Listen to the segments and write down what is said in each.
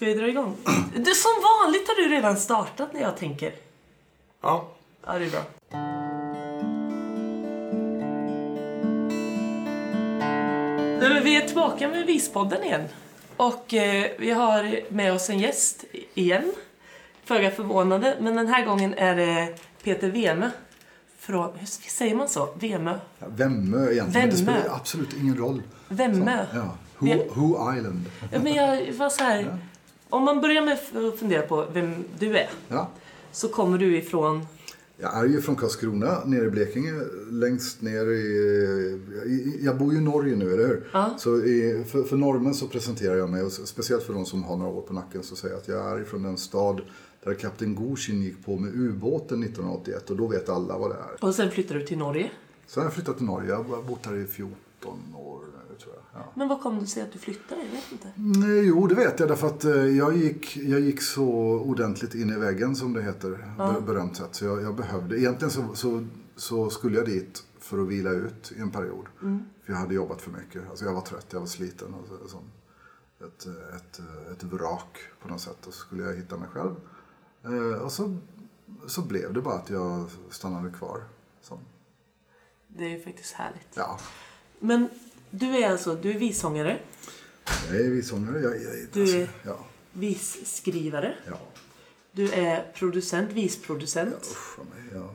Ska vi dra igång? Du, som vanligt har du redan startat när jag tänker. Ja. Ja, det är bra. Nej, men vi är tillbaka med Vispodden igen. Och eh, vi har med oss en gäst igen. Föga förvånande, men den här gången är det Peter Weme. Från, hur säger man så? Vemö? Ja, Vemmö egentligen, men det spelar absolut ingen roll. Vemmö? Så, ja. Who, Who Island. Ja, men jag var så här, om man börjar med att fundera på vem du är. Ja. Så kommer du ifrån... Jag är ju från Karlskrona, nere i Blekinge, längst ner i... jag bor ju i Norge nu, eller hur? Ja. Så i, för, för norrmän så presenterar jag mig, och speciellt för de som har några år på nacken, så säger jag att jag är ifrån den stad där kapten Gorsin gick på med ubåten 1981 och då vet alla vad det är. Och sen flyttar du till Norge. Sen har jag flyttat till Norge, jag har bott här i 14 år tror jag. Ja. Men vad kom det sig att du flyttade? Jag vet inte. Nej, jo, det vet jag. Därför att eh, jag gick, jag gick så ordentligt in i väggen, som det heter. Ber, berömt sätt. Så jag, jag behövde. Egentligen så, så, så skulle jag dit för att vila ut i en period. För jag hade jobbat för mycket. Alltså jag var trött, jag var sliten. Och så, som ett, ett, ett vrak på något sätt. Och så skulle jag hitta mig själv. Eh, och så, så blev det bara att jag stannade kvar. Så, Det är ju faktiskt härligt. ja, Men du är alltså, du är vissångare, jag är vissångare. Jag, jag, Du alltså, är- ja, visskrivare, ja. du är producent, visproducent. Usch, vad mig, ja.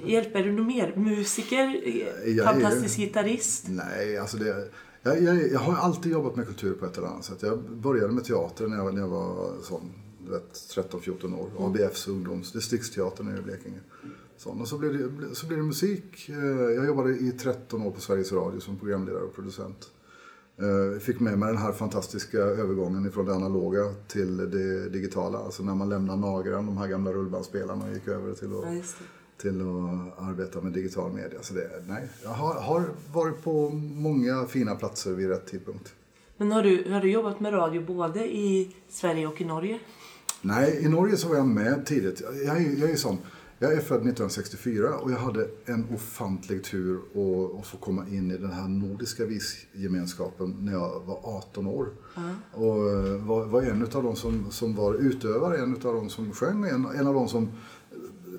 Hjälper du något mer? Musiker? är- Fantastisk gitarrist? Nej, alltså det... Jag, jag, jag har alltid jobbat med kultur på ett eller annat sätt. Jag började med teater när jag, när jag var sån, du vet, 13-14 år. ABFs ungdoms, distriktsteatern i Blekinge. Sån. Och så blev, det, så blev det musik. Eh, Jag jobbade i 13 år på Sveriges Radio som programledare och producent. Jag fick med mig den här fantastiska övergången från det analoga till det digitala. Alltså när man lämnar Nagran, de här gamla rullbandspelarna, och gick över till att Ja, till att arbeta med digital media. Så det, nej, jag har, har varit på många fina platser vid rätt tidpunkt. Men har du, har du jobbat med radio både i Sverige och i Norge? Nej, i Norge så var jag med tidigt. Jag är, jag är sån. Jag är född 1964 och jag hade en ofantlig tur att, få komma in i den här nordiska visgemenskapen när jag var 18 år. Och eh, var, var en av de som, som var utövare, en av de som sjöng, en, en av de som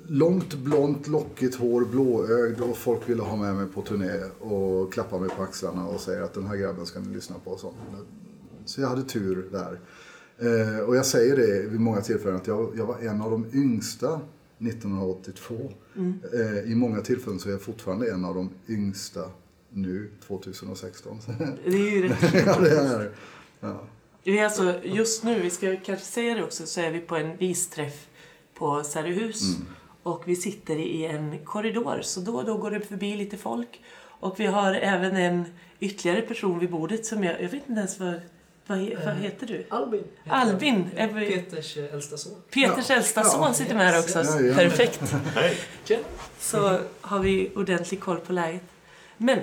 Långt, blont, lockigt hår, blåögd och folk ville ha med mig på turné och klappa mig på axlarna och säga att den här grabben ska ni lyssna på. och sånt. Så jag hade tur där. Eh, och jag säger det vid många tillfällen att jag, jag var en av de yngsta 1982. Eh, I många tillfällen så är jag fortfarande en av de yngsta nu 2016. Det är ju rätt ja, det är ja. Vi är alltså, just nu, vi ska kanske säga det också, så är vi på en visträff på Säröhus. Och vi sitter i en korridor, så då och då går det förbi lite folk. Och vi har även en ytterligare person vid bordet som jag, jag vet inte ens vad, vad, he- vad heter du? Albin. Albin, är vi- Peters eh, äldsta son. Peters Ja. äldsta Ja. son sitter med här också. Ja, ja. Perfekt. Så har vi ordentlig koll på läget. Men,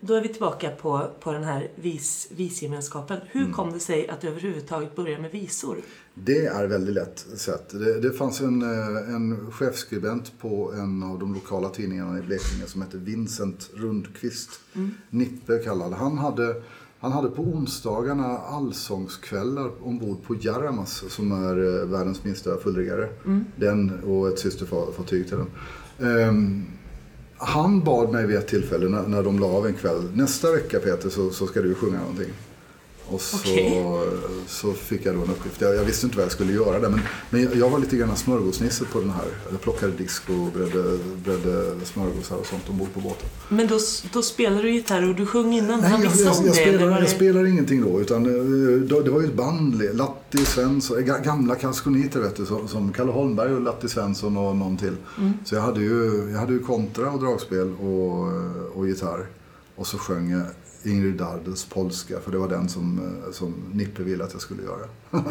då är vi tillbaka på, på den här vis, visgemenskapen. Hur kom det sig att du överhuvudtaget började med visor? Det är väldigt lätt sett. Det, det fanns en, eh, en chefskribent på en av de lokala tidningarna i Blekinge som hette Vincent Rundqvist. Nippe kallad. Han hade, han hade på onsdagarna allsångskvällar ombord på Jaramas som är eh, världens minsta fullriggare. Den och ett systerfartyg till den. Ehm, han bad mig vid ett tillfälle när, när de la av en kväll. Nästa vecka Peter så, så ska du sjunga någonting. Och så, Okej. så fick jag då en uppgift. Jag, jag visste inte vad jag skulle göra där. Men, men jag- var lite grann smörgåsnisse på den här. Jag plockade disk och bredde, bredde smörgåsar och sånt ombord på båten. Men då, då spelar du gitarr och du sjöng innan. Nej, Han jag, visste jag, om jag, det. var jag det- spelar ingenting då. Utan, eh, då, det var ju ett band. Latti Svensson, ga- gamla kalskoniter vet du. Som, som Kalle Holmberg och Latti Svensson och någon till. Mm. Så jag hade, ju, jag hade ju kontra och dragspel och, och gitarr. Och så sjöng jag Ingrid Dardels polska. För det var den som, eh, som Nippe ville att jag skulle göra.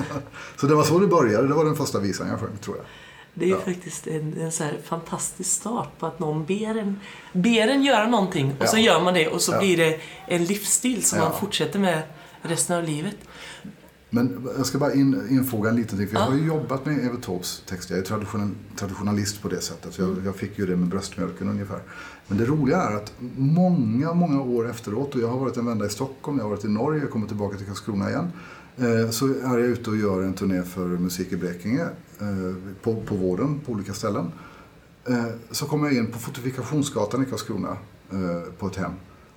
så det var så det började. Det var den första visan jag sjöng tror jag. Det är Ja. faktiskt en, en så fantastisk start på att någon ber en, ber en göra någonting och så Ja. gör man det och så Ja. blir det en livsstil som man fortsätter med resten av livet. Men jag ska bara in, infoga en liten ting. För jag Ja. har ju jobbat med Evert Taubes texter. Jag är traditionell, traditionalist på det sättet. Så jag, jag fick ju det med bröstmjölken ungefär. Men det roliga är att många, många år efteråt, och jag har varit en vända i Stockholm, jag har varit i Norge, jag kommer tillbaka till Karlskrona igen. eh, så är jag ute och gör en turné för Musik i Blekinge eh, på, på våren på olika ställen. Eh, så kommer jag in på Fortifikationsgatan i Karlskrona eh, på ett hem.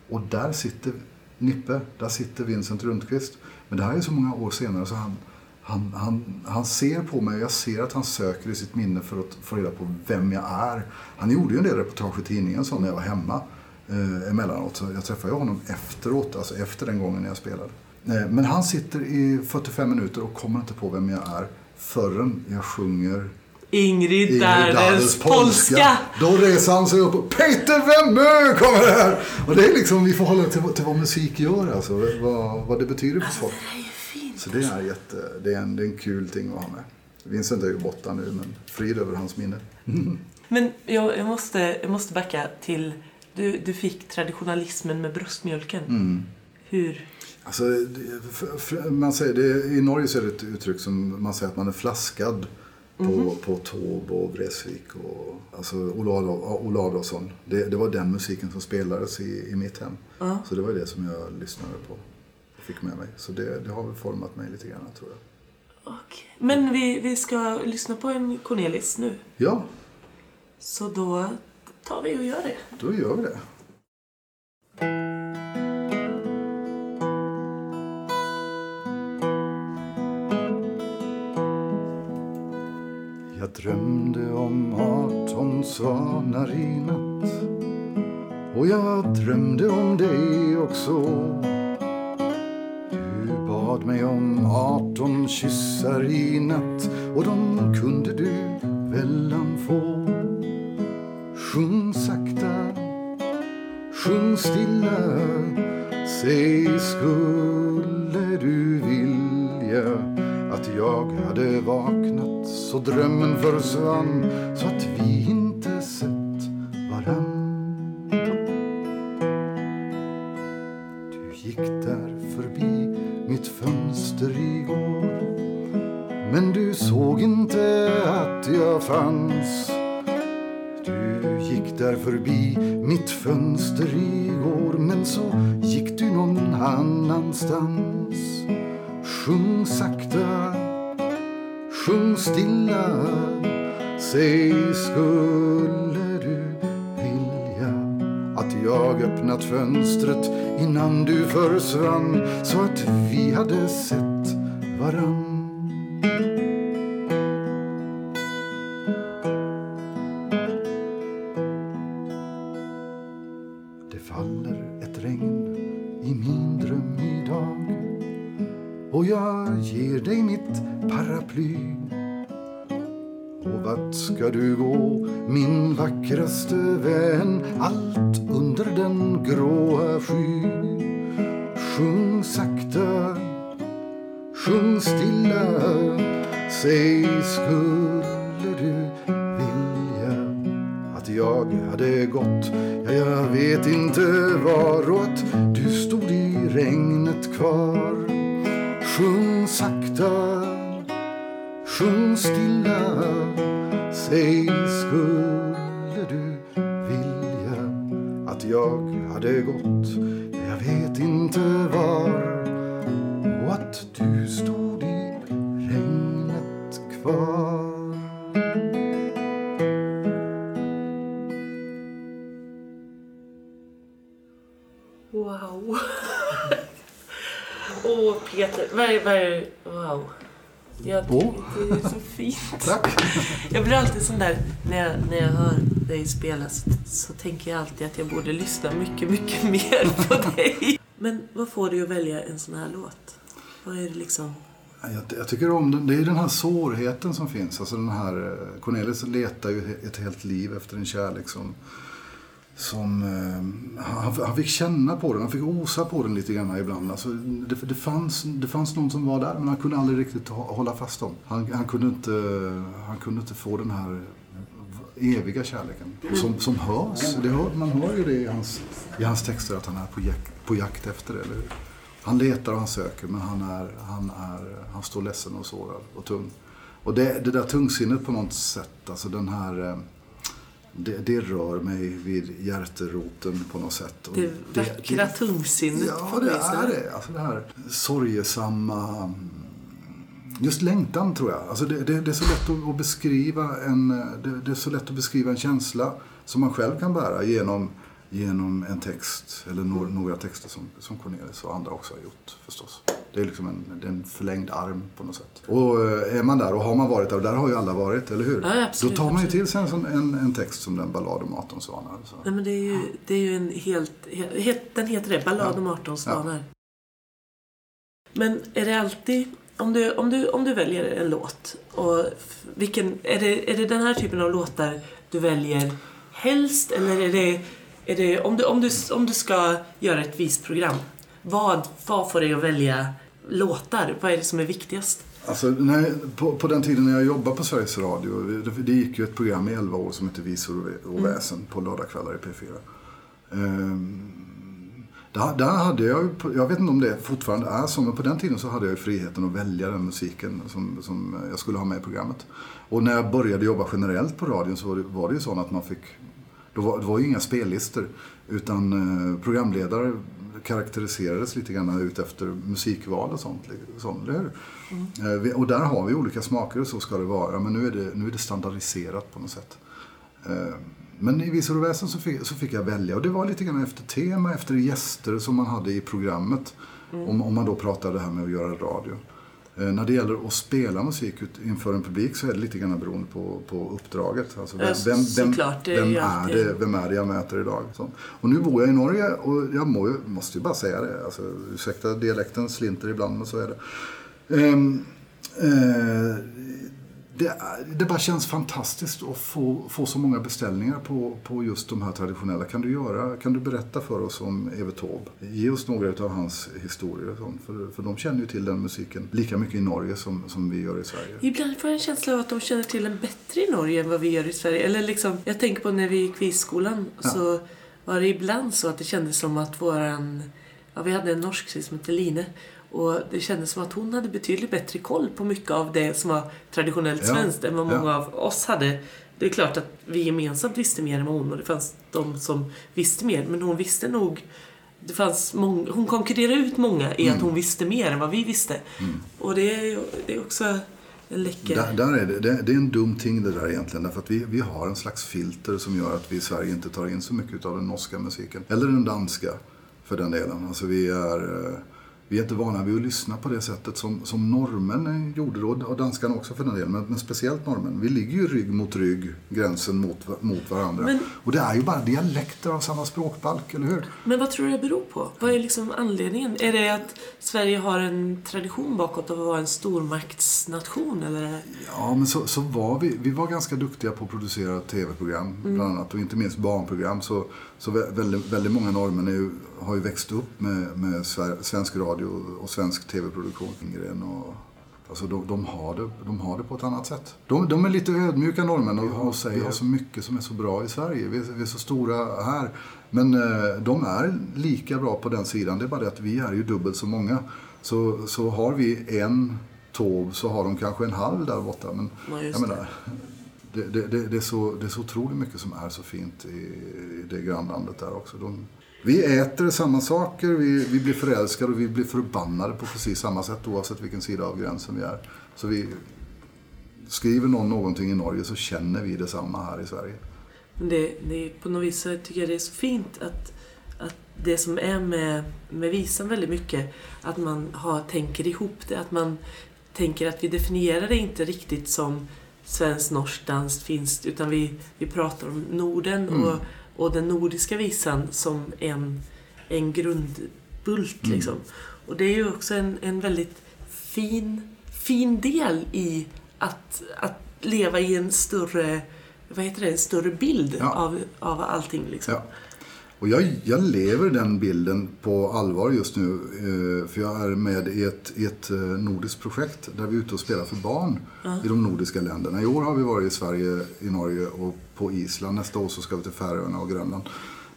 Och där sitter Nippe, där sitter Vincent Rundqvist. Men det här är så många år senare så han, han, han, han ser på mig och jag ser att han söker i sitt minne för att få reda på vem jag är. Han gjorde ju en del reportage i tidningen så när jag var hemma eh, emellanåt. Så jag träffade ju honom efteråt, alltså efter den gången jag spelade. Eh, men han sitter i 45 minuter och kommer inte på vem jag är förrän jag sjunger Ingrid Dardens polska. Då reser han sig upp och Peter Wemme kommer här! Och det är liksom, vi får hålla till, till vad musik gör alltså, vad, vad det betyder för folk. Ju fint. Så det är, jätte, det, är en, det är en kul ting att ha med. Vincent är ju borta nu, men frid över hans minne. Men jag, jag, måste, jag måste backa till... Du, du fick traditionalismen med bröstmjölken. Mm. Hur? Alltså, man säger det, I Norge så är det ett uttryck som man säger att man är flaskad på, på Taube och Vreeswijk och alltså Ola Adol- Ola Adolphson. Det, det var den musiken som spelades i, i mitt hem. Ja. Så det var det som jag lyssnade på och fick med mig. Så det, det har väl format mig lite grann tror jag. Okej. Men vi, vi ska lyssna på en Cornelis nu. Ja, Så då tar vi och gör det. då gör vi det. Drömde om arton svanar i natt. Och jag drömde om dig också. Du bad mig om arton kyssar i natt. Och de kunde du vällan få Sjung sakta, sjung stilla. Säg skulle och drömmen försvann så att vi jag öppnat fönstret innan du försvann så att vi hade sett varann. Skulle du vilja att jag hade gått Jag vet inte var och att du stod i regnet kvar Wow. Åh, Peter. Vad är, wow. Jag, Åh. Det är så fint. Tack! Jag blir alltid sån där, när jag, när jag hör dig spela så, så tänker jag alltid att jag borde lyssna mycket, mycket mer på dig. Men vad får dig att välja en sån här låt? Vad är det liksom? Jag, jag tycker om den. Det är den här sårheten som finns. Alltså den här, eh, Cornelis letar ju ett helt liv efter en kärlek som, som eh, han, han fick känna på den, han fick osa på den lite grann ibland. Alltså, det, det, fanns, det fanns någon som var där men han kunde aldrig riktigt hålla fast dem. Han, han, kunde, inte, han kunde inte få den här eviga kärleken som, som hörs. Det hör, man hör ju det i hans, i hans texter att han är på jakt, på jakt efter det, eller hur? Han letar och han söker men han, är, han, är, han står ledsen och sårad och tung. Och det, det där tungsinnet på något sätt, alltså den här... Eh, det, det rör mig vid hjärteroten på något sätt. Och Det vackra tungsinnet Ja, det är det. Alltså det här sorgesamma... mm, Just längtan, tror jag. Alltså det, det, det är så lätt att, beskriva en, det, det är så lätt att beskriva en känsla som man själv kan bära genom, genom en text, eller några, några texter som, som Cornelis och andra också har gjort förstås. Det är liksom en, en förlängd arm på något sätt. Och eh, är man där, och har man varit där, och där har ju alla varit, eller hur? Ja, absolut, Då tar man ju till sig en, en, en text som den Ballad om 18 svanar. Så. Nej, men det är ju, det är ju en helt, helt... Den heter det, Ballad om 18 svanar. Men är det alltid... Om du, om du, om du väljer en låt, och vilken, är, det, är det den här typen av låtar du väljer helst? Eller är det... Är det om, du, om, du, om du ska göra ett visprogram, vad, vad får dig att välja låtar? Vad är det som är viktigast? Alltså, när, på, på den tiden när jag jobbade på Sveriges Radio, det, det gick ju ett program i 11 år som hette Visor och och väsen på lördagskvällar i P4. Ehm, där, där hade jag, jag vet inte om det fortfarande är så, men på den tiden så hade jag friheten att välja den musiken som, som jag skulle ha med i programmet. Och när jag började jobba generellt på radion så var det, var det ju så att man fick då var, det var ju inga spellistor utan eh, programledare karaktäriserades lite grann ut efter musikval och sånt. sånt eller hur? Eh, och där har vi olika smaker och så ska det vara. Men nu är det, nu är det standardiserat på något sätt. Eh, men i Visor och väsen så fick, så fick jag välja och det var lite grann efter tema, efter gäster som man hade i programmet. Om, om man då pratade det här med att göra radio. Eh, när det gäller att spela musik inför en publik så är det lite grann beroende på, på uppdraget. Alltså Ja, så- såklart, det är vem, ju är det, vem är det jag möter idag? Så. Och nu bor jag i Norge och jag må, måste ju bara säga det. Alltså, ursäkta dialekten slinter ibland men så är det. Ehm, eh, det, det bara känns fantastiskt att få, få så många beställningar på, på just de här traditionella. Kan du, göra, kan du berätta för oss om Evert Taube? Ge oss några av hans historier. och sånt, För, för de känner ju till den musiken lika mycket i Norge som, som vi gör i Sverige. Ibland får jag en känsla av att de känner till den bättre i Norge än vad vi gör i Sverige. Eller liksom, jag tänker på när vi gick i skolan så var det ibland så att det kändes som att våran... Ja, vi hade en norsk tjej som hette Line. Och det kändes som att hon hade betydligt bättre koll på mycket av det som var traditionellt Ja, svenskt än vad ja. många av oss hade. Det är klart att vi gemensamt visste mer än vad hon och det fanns de som visste mer. Men hon visste nog... Det fanns många, hon konkurrerade ut många i Mm. att hon visste mer än vad vi visste. Och det är, det är också en läcker... Där, där är det, det, det är en dum ting det där egentligen. Därför att vi, vi har en slags filter som gör att vi i Sverige inte tar in så mycket av den norska musiken. Eller den danska för den delen. Alltså vi är, eh, vi är inte vana vid att lyssna på det sättet som, som norrmän gjorde då. Och danskarna också för den delen. Men, men speciellt norrmän. Vi ligger ju rygg mot rygg, gränsen mot, mot varandra. Men- Och det är ju bara dialekter av samma språkbalk, eller hur? Men vad tror du det beror på? Vad är liksom anledningen? Är det att Sverige har en tradition bakåt av att vara en stormaktsnation? Eller? Ja, men så, så var vi. Vi var ganska duktiga på att producera tv-program bland annat och inte minst barnprogram. Så, så vä- väldigt, väldigt många norrmän är ju, har ju växt upp med, med svensk radio och svensk tv-produktion. Och, alltså de, de, har det, de har det på ett annat sätt. De, de är lite ödmjuka norrmän och, och säger vi har så mycket som är så bra i Sverige. Vi, är- vi är så stora här. Men eh, de är lika bra på den sidan. Det är bara det att vi är ju dubbelt så många. Så, så har vi en tåg så har de kanske en halv där borta. Men Ja, jag menar, det, det, det, det, är så, det är så otroligt mycket som är så fint i, i det grannlandet där också. De, vi äter samma saker, vi, vi blir förälskade och vi blir förbannade på precis samma sätt oavsett vilken sida av gränsen vi är. Så vi, skriver någon någonting i Norge så känner vi detsamma här i Sverige. Men det, det, på något vis så tycker jag det är så fint att, att det som är med, med visan väldigt mycket, att man har, tänker ihop det. Att man tänker att vi definierar det inte riktigt som svenskt, norskt, danskt, finskt, utan vi, vi pratar om Norden Mm. och, och den nordiska visan som en, en grundbult. Mm. Liksom. Och det är ju också en, en väldigt fin, fin del i att, att leva i en större, vad heter det, en större bild Ja. av, av allting. Liksom. Ja. Och jag, jag lever den bilden på allvar just nu. eh, För jag är med i ett, i ett eh, nordiskt projekt där vi är ute och spelar för barn i de nordiska länderna. I år har vi varit i Sverige, i Norge och på Island. Nästa år så ska vi till Färöarna och Grönland.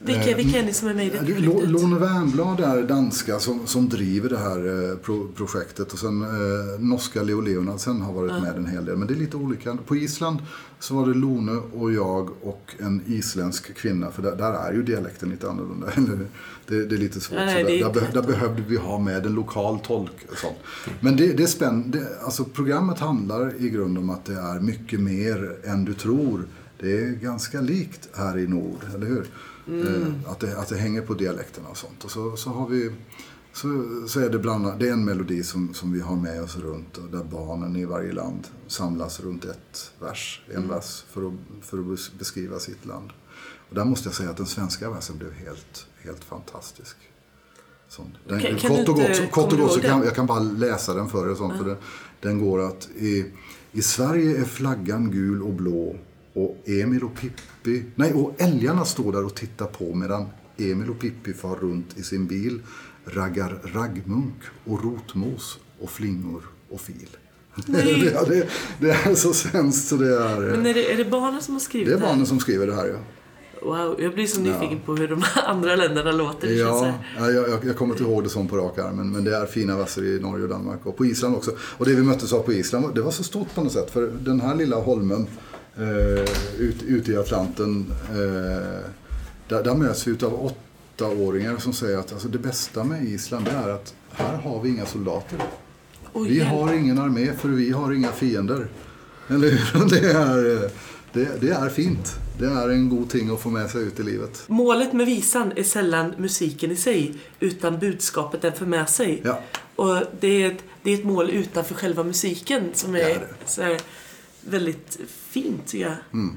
Vilka, vilka är ni som är med i det Ja, projektet? Lone Wernblad är danska som, som driver det här eh, pro, projektet och sen eh, norska Leo Leonardsen har varit med en hel del. Men det är lite olika. På Island så var det Lone och jag och en isländsk kvinna för där, där är ju dialekten lite annorlunda. Det, det är lite svårt. Nej, där, där, där behövde vi ha med en lokal tolk. Och sånt. Men det, det är spännande. Alltså, programmet handlar i grund om att det är mycket mer än du tror. Det är ganska likt här i nord, eller hur? Eh, Att, det, att det hänger på dialekterna och sånt. Och så, så har vi så, så är det bland annat, det är en melodi som, som vi har med oss runt och där barnen i varje land samlas runt ett vers, en vers för att, för att bes- beskriva sitt land. Och där måste jag säga att den svenska versen blev helt, helt fantastisk. Sån. Den, Kan- kan kort och gott, kort och gott så kan, jag kan bara läsa den för er. Sånt, för den, den går att i, i Sverige är flaggan gul och blå och Emil och Pippi, nej och älgarna står där och tittar på medan Emil och Pippi far runt i sin bil, raggar raggmunk och rotmos och flingor och fil. Nej. det, det, det är så svenskt så det är... Men är det, är det barnen som har skrivit Det är här? barnen som skriver det här ja. Wow, jag blir så nyfiken på hur de andra länderna låter. Det Ja, ja, jag, jag, kommer inte ihåg det som på rak arm, men, men det är fina verser i Norge och Danmark och på Island också. Och det vi möttes av på Island, det var så stort på något sätt. För den här lilla holmen eh, ut, ute i Atlanten, eh, där, där möts vi av åttaåringar som säger att alltså, det bästa med Island det är att här har vi inga soldater. Oj, Vi har ingen armé för vi har inga fiender. Eller hur? Det är, eh, det, det är fint. Det är en god ting att få med sig ut i livet. Målet med visan är sällan musiken i sig, utan budskapet den för med sig. Ja. Och det är, ett, det är ett mål utanför själva musiken som Det är, är det. Så här, väldigt fint, tycker jag. Mm.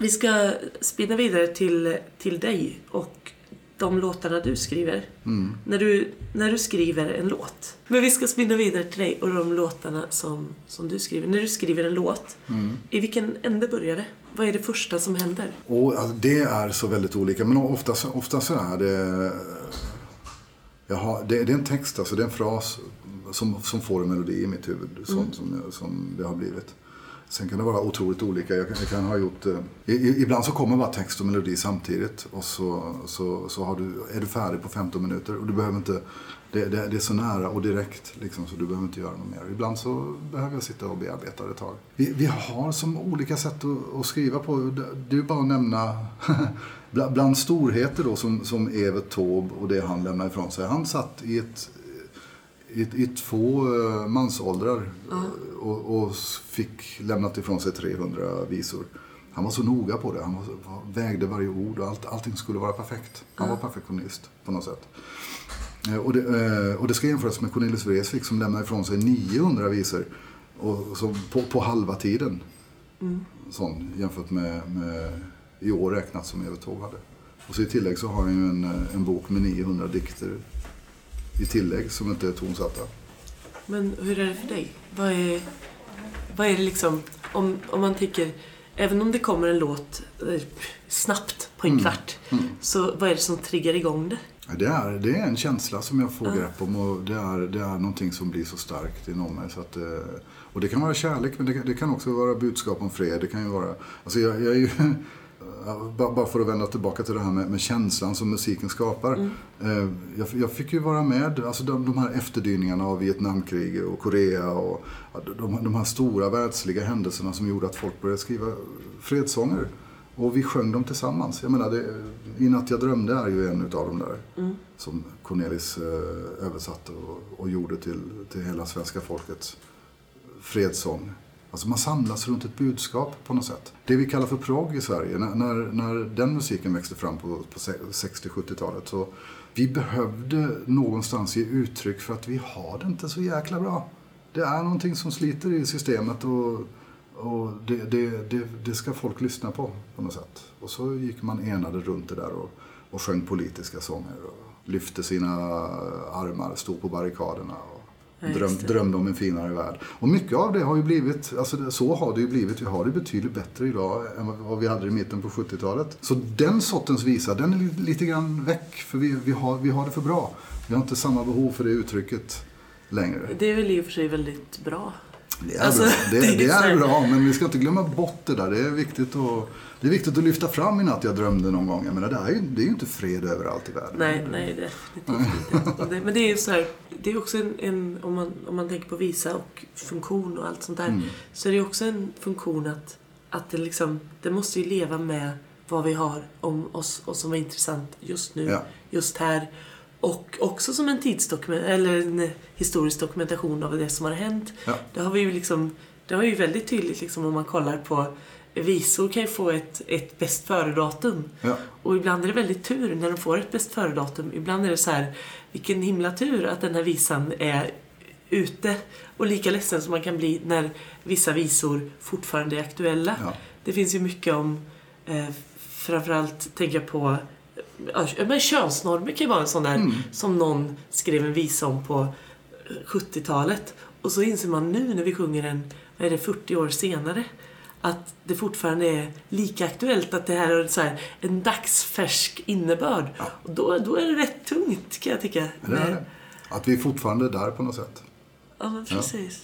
Vi ska spinna vidare till, till dig och de låtarna du skriver. Mm. När, du, när du skriver en låt. Men vi ska spinna vidare till dig och de låtarna som, som du skriver. När du skriver en låt, Mm. i vilken ände börjar det? Vad är det första som händer? Och alltså, det är så väldigt olika. Men ofta, så- ofta så är det... Jag har, det, det är en text, alltså det är en fras som, som får en melodi i mitt huvud. Sånt som, som det har blivit. Sen kan det vara otroligt olika. Jag kan, jag kan ha gjort... eh, i- Ibland så kommer bara text och melodi samtidigt. Och så, så, så har du, är du färdig på 15 minuter. Och du behöver inte... Det, det, det är så nära och direkt liksom, så du behöver inte göra något mer. Ibland så behöver jag sitta och bearbeta det ett tag. Vi, vi har som olika sätt att, att skriva på. Du bara att nämna bland, bland storheter då som, som Evert Taube och det han lämnade ifrån sig. Han satt i ett i, i två eh, mansåldrar och, och fick lämnat ifrån sig 300 visor. Han var så noga på det. Han var, vägde varje ord och allt, allting skulle vara perfekt. Han var perfektionist på något sätt. Eh, Och det, eh, och det ska jämföras med Cornelis Vreeswijk som lämnade ifrån sig 900 visor och, så på, på halva tiden. Sån, jämfört med, med i år räknat som Evert Taube hade. Och så i tillägg så har jag ju en, eh, en bok med 900 dikter i tillägg som inte är tonsatta. Men hur är det för dig? Vad är, vad är det liksom, om, om man tänker, även om det kommer en låt eh, snabbt på en Mm. kvart, så vad är det som triggar igång det? Det är, det är en känsla som jag får grepp om och det är, det är någonting som blir så starkt inom mig. Så att, eh, och det kan vara kärlek men det kan, det kan också vara budskap om fred. Det kan ju vara, alltså jag, jag är ju, bara för att vända tillbaka till det här med, med känslan som musiken skapar. Eh, Jag, jag fick ju vara med, alltså de, de här efterdyningarna av Vietnamkriget och Korea och de, de här stora världsliga händelserna som gjorde att folk började skriva fredssånger. Och vi sjöng dem tillsammans. Jag menar, det, I natt jag drömde är ju en utav dem där. Som Cornelis eh, översatte och, och gjorde till, till hela svenska folkets fredssång. Alltså man samlas runt ett budskap på något sätt. Det vi kallar för prog i Sverige, när, när, när den musiken växte fram på, på 60-70-talet så vi behövde någonstans ge uttryck för att vi har det inte så jäkla bra. Det är någonting som sliter i systemet och, och det, det, det, det ska folk lyssna på på något sätt. Och så gick man enade runt det där och, och sjöng politiska sånger och lyfte sina armar, stod på barrikaderna och dröm, drömde om en finare värld. Och mycket av det har ju blivit, alltså så har det ju blivit. Vi har det betydligt bättre idag än vad- vi hade i mitten på 70-talet. Så den sortens visa, den är li- lite grann väck. För vi, vi, har, vi har det för bra. Vi har inte samma behov för det uttrycket längre. Det är väl i och för sig väldigt bra. Det är, Alltså, bra. Det, det är det är bra, men vi ska inte glömma bort det där. Det är viktigt att, det är viktigt att lyfta fram i natt jag drömde någon gång. Jag menar, det, är ju, det är ju inte fred överallt i världen. Nej, nej definitivt inte. Men det är ju så här, det är också en, en om, man, om man tänker på visa och funktion och allt sånt där. Mm. Så är det också en funktion att, att det liksom, det måste ju leva med vad vi har om oss och som är intressant just nu, Ja. just här. Och också som en tidsdokument, eller en historisk dokumentation av det som har hänt. Ja. Det har vi ju liksom, det har ju väldigt tydligt liksom om man kollar på visor kan ju få ett, ett bäst före-datum. Ja. Och ibland är det väldigt tur när de får ett bäst före-datum. Ibland är det så här, vilken himla tur att den här visan är ute. Och lika ledsen som man kan bli när vissa visor fortfarande är aktuella. Ja. Det finns ju mycket om, eh, framförallt tänker jag på Ja, men könsnormer kan ju vara en sån där Mm. som någon skrev en visa om på eh, 70-talet. Och så inser man nu när vi sjunger den, vad är det, 40 år senare, att det fortfarande är lika aktuellt, att det här är så här, en dagsfärsk innebörd. Och då, då är det rätt tungt kan jag tycka. Det är det. Att vi fortfarande är där på något sätt. Ja, men precis.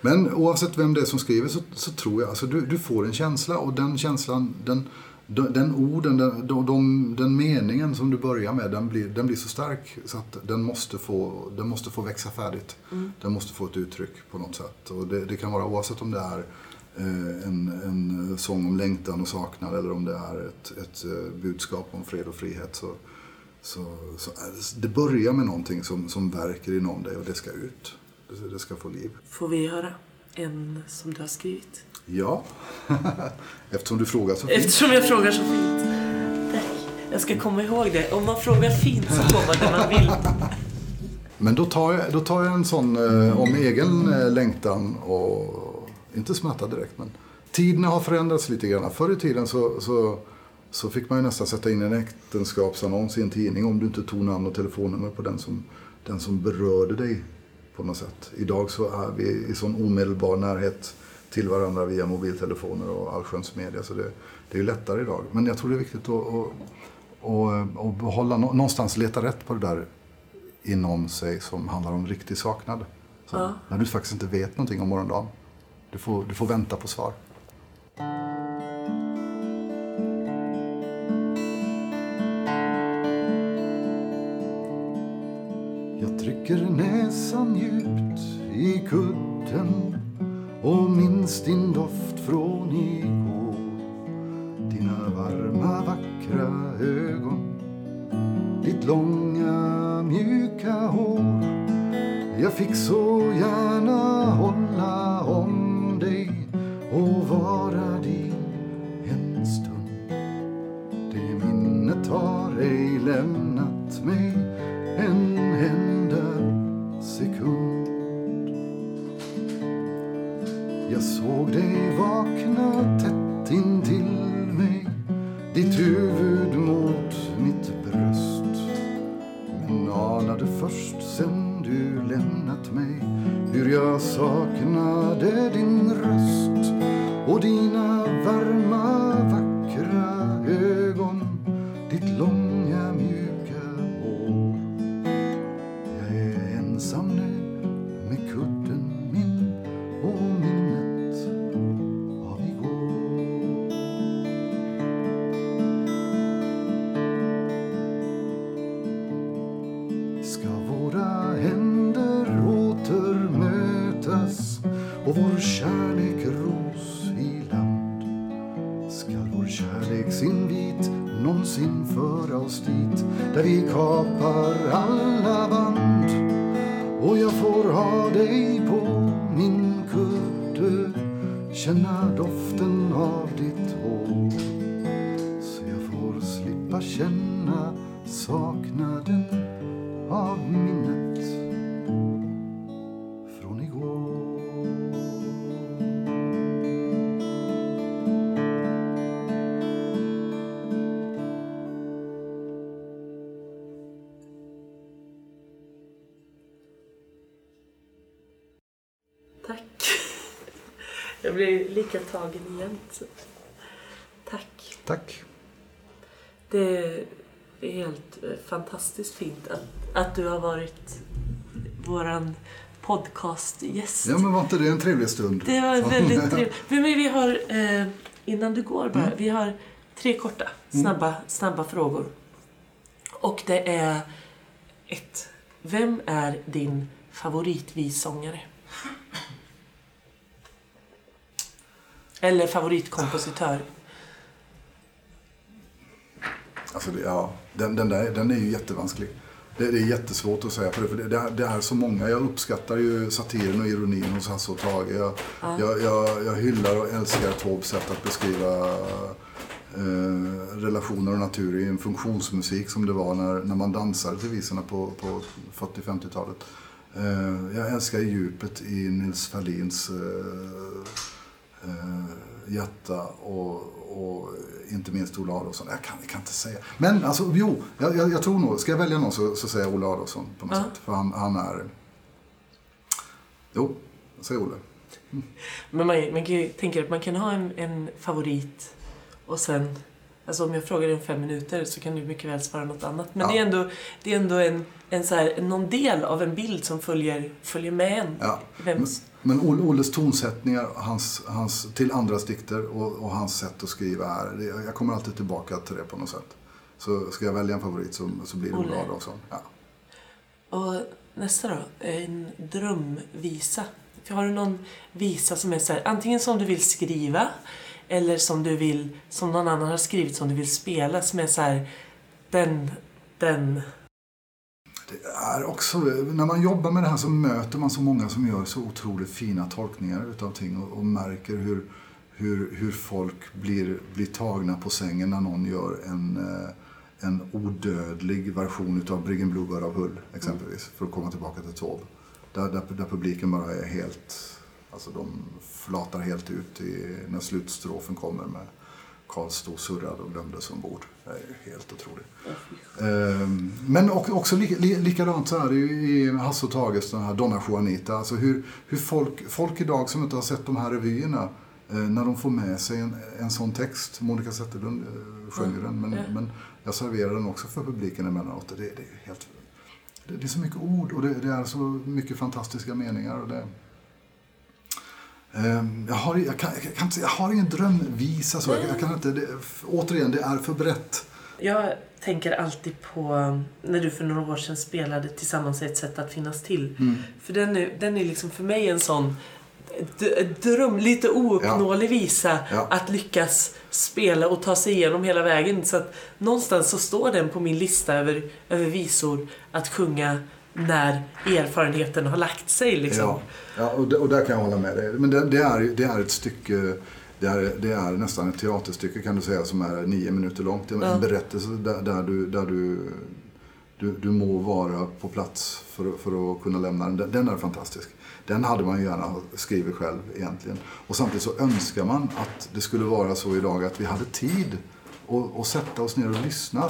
Men oavsett vem det är som skriver så, så tror jag, alltså du, du får en känsla och den känslan, den, den, den orden, den, de, de, den meningen som du börjar med, den blir, den blir så stark så att den måste få, den måste få växa färdigt. Den måste få ett uttryck på något sätt. Och det, det kan vara oavsett om det är en, en sång om längtan och saknad eller om det är ett, ett eh, budskap om fred och frihet. Så, så, så eh, det börjar med någonting som, som verkar inom dig och det ska ut. Det, det ska få liv. Får vi höra en som du har skrivit? Ja, eftersom du frågar så fint. Eftersom jag frågar så fint. Tack. Jag ska komma ihåg det. Om man frågar fint så får man det man vill. Men då tar jag, då tar jag en sån eh, om egen eh, längtan och inte smärta direkt men tiderna har förändrats lite grann. Förr i tiden så, så, så fick man ju nästan sätta in en äktenskapsannons i en tidning om du inte tog namn och telefonnummer på den som, den som berörde dig på något sätt. Idag så är vi i sån omedelbar närhet till varandra via mobiltelefoner och allsköns media så det, det är ju lättare idag. Men jag tror det är viktigt att, att, att, att behålla, någonstans leta rätt på det där inom sig som handlar om riktig saknad. Så, Ja. När du faktiskt inte vet någonting om morgondagen. Du får, du får vänta på svar. Jag trycker näsan djupt i kudden och minns din doft från igår. Dina varma, vackra ögon ditt långa mjuka hår Jag fick så gärna hålla vara din en stund Det minnet har ej lämnat ditt så jag får slippa känna saknaden av minnet från igår Tack. Jag blir lika tagen igen. Tack. Det är helt eh, fantastiskt fint att, att du har varit våran podcastgäst. Ja, men var inte det en trevlig stund? Det var väldigt trevligt. Men vi har, eh, innan du går bara, Mm. vi har tre korta, snabba, snabba frågor. Och det är ett. Vem är din favoritvisångare? Eller favoritkompositör? Alltså, det, ja, den, den, där, den är ju jättevansklig. Det, det är jättesvårt att säga, för det, för det, det, är, så många. Jag uppskattar ju satiren och ironin hos Hasse och Tage. Jag, jag, jag, jag hyllar och älskar Taubes sätt att beskriva eh, relationer och natur i en funktionsmusik som det var när, när man dansade till visorna på, på 40-50-talet. Eh, jag älskar djupet i Nils Ferlins eh, hjärta och, och inte minst Ola Adolphson. Jag kan, jag kan inte säga. Men alltså, jo, jag, jag, jag tror nog, ska jag välja någon så, så säger jag Ola Adolphson på något Ja. sätt. För han, han är... Jo, säger Olle. Men man, man kan ju tänka att man kan ha en, en favorit och sen... Alltså om jag frågar dig om fem minuter så kan du mycket väl svara något annat. Men Ja. det är ändå, det är ändå en, en så här, någon del av en bild som följer, följer med en. Ja. Vems? Men Olle- Olles tonsättningar hans, hans, till andras dikter och, och hans sätt att skriva är, jag kommer alltid tillbaka till det på något sätt. Så ska jag välja en favorit så, så blir det Olle. Ola Adolphson. Ja. Och nästa då, en drömvisa. Har du någon visa som är så här, antingen som du vill skriva eller som du vill, som någon annan har skrivit som du vill spela som är så här, den, den, Det är också, när man jobbar med det här så möter man så många som gör så otroligt fina tolkningar utav ting och, och märker hur, hur, hur folk blir, blir tagna på sängen när någon gör en, eh, en odödlig version utav Briggen Bluebird av Hull exempelvis. För att komma tillbaka till Taube. Där, där, där publiken bara är helt, alltså de flatar helt ut i, när slutstrofen kommer med Karl stod surrad och glömdes ombord. Det är ju helt otroligt. Ehm, Men också li, li, likadant så är det ju i Hasse och Tages den här Donna Juanita. Alltså hur, hur folk, folk idag som inte har sett de här revyerna, eh, när de får med sig en, en sån text, Monica Zetterlund eh, sjöng ju den, men, Ja. men jag serverar den också för publiken emellanåt. Det, det, är helt, det, det är så mycket ord och det, det är så mycket fantastiska meningar. Och det, jag, har, jag, kan, jag, kan, jag har ingen drömvisa. Så. Jag, jag kan inte, det, återigen, det är för brett. Jag tänker alltid på um, när du för några år sedan spelade Tillsammans är ett sätt att finnas till. Mm. För den är, den är liksom för mig en sån dröm, lite ouppnåelig visa Ja. att lyckas spela och ta sig igenom hela vägen. Så att någonstans så står den på min lista över, över visor att sjunga när erfarenheten har lagt sig. Liksom. Ja, ja och, och där kan jag hålla med dig. Men det, det, är, det är ett stycke, det är, det är nästan ett teaterstycke kan du säga som är nio minuter långt. Det är Ja. en berättelse där, där, du, där du, du, du må vara på plats för, för att kunna lämna den. Den- är fantastisk. Den hade man ju gärna skrivit själv egentligen. Och samtidigt så önskar man att det skulle vara så idag att vi hade tid att, att sätta oss ner och lyssna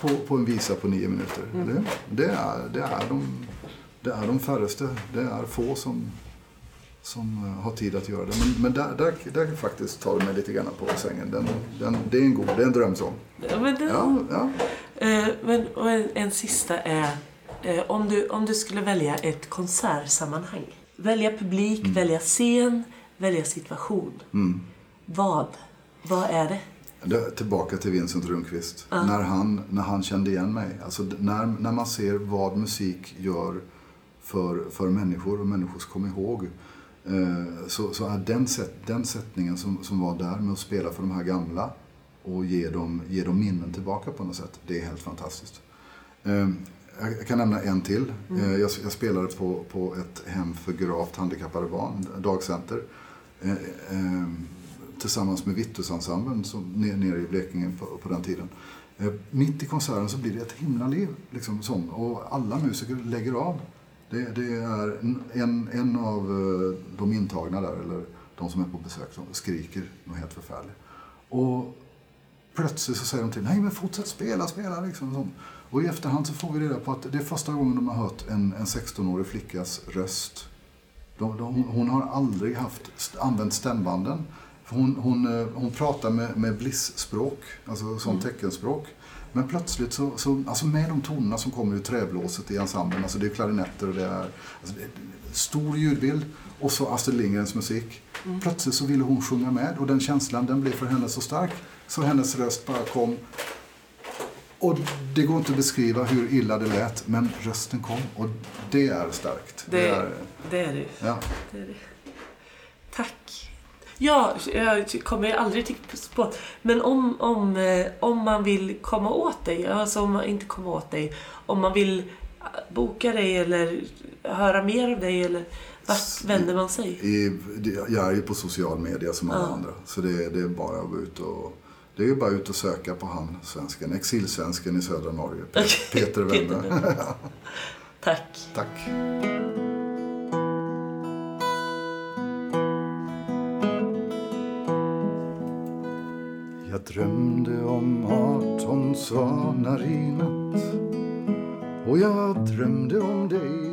på, på en visa på nio minuter. Det, det, är, det, är de, det är de färreste. Det är få som, som eh, har tid att göra det. Men, men där, där, där faktiskt tar det mig lite grann på sängen. Den, den, det är en god, det är en drömsång. Ja, men den, Ja, ja. Eh, men, och en, en sista är, eh, om, du, om du skulle välja ett konsertsammanhang. Välja publik, välja scen, välja situation. Mm. Vad? Vad är det? Det, tillbaka till Vincent Rundqvist. När, han, när han kände igen mig. Alltså, när, när man ser vad musik gör för, för människor och människors kom ihåg. Eh, så, så är den, sätt, den sättningen som, som var där med att spela för de här gamla och ge dem, ge dem minnen tillbaka på något sätt. Det är helt fantastiskt. Eh, jag kan nämna en till. Eh, jag, jag spelade på, på ett hem för gravt handikappade barn, dagcenter. Tillsammans med Vittusensemblen som nere i Blekinge på, på den tiden. Eh, mitt i konserten så blir det ett himla liv. Liksom, sång, och alla musiker lägger av. Det, det är en, en, av eh, de intagna där, eller de som är på besök, som skriker något helt förfärligt. Och plötsligt så säger de till nej men fortsätt spela, spela liksom. Sånt. Och i efterhand så får vi reda på att det är första gången de har hört en, en 16-årig flickas röst. De, de, hon- har aldrig haft, använt stämbanden. Hon, hon, eh, hon pratar med, med blisspråk, alltså som teckenspråk. Men plötsligt så, så, alltså med de tonerna som kommer ur träblåset i ensemblen, alltså det är klarinetter och det är, alltså det, stor ljudbild och så Astrid Lindgrens musik. Plötsligt så ville hon sjunga med och den känslan den blev för henne så stark så hennes röst bara kom. Och det går inte att beskriva hur illa det lät, men rösten kom och det är starkt. Det, är, det är det. ja. det, är det. Tack. Ja, jag kommer aldrig till språk. Men om, om, eh, om man vill komma åt dig, alltså om man inte komma åt dig, om man vill eh, boka dig eller höra mer av dig eller vart vänder man sig? I, jag är ju på social media som alla Ja. andra. Så det, det är bara att gå ut och det är ju bara ut och söka på han, svensken, exilsvensken i södra Norge. Peter Peter Wende. Tack. Tack. Jag drömde om arton svanar i natt. Och jag drömde om dig.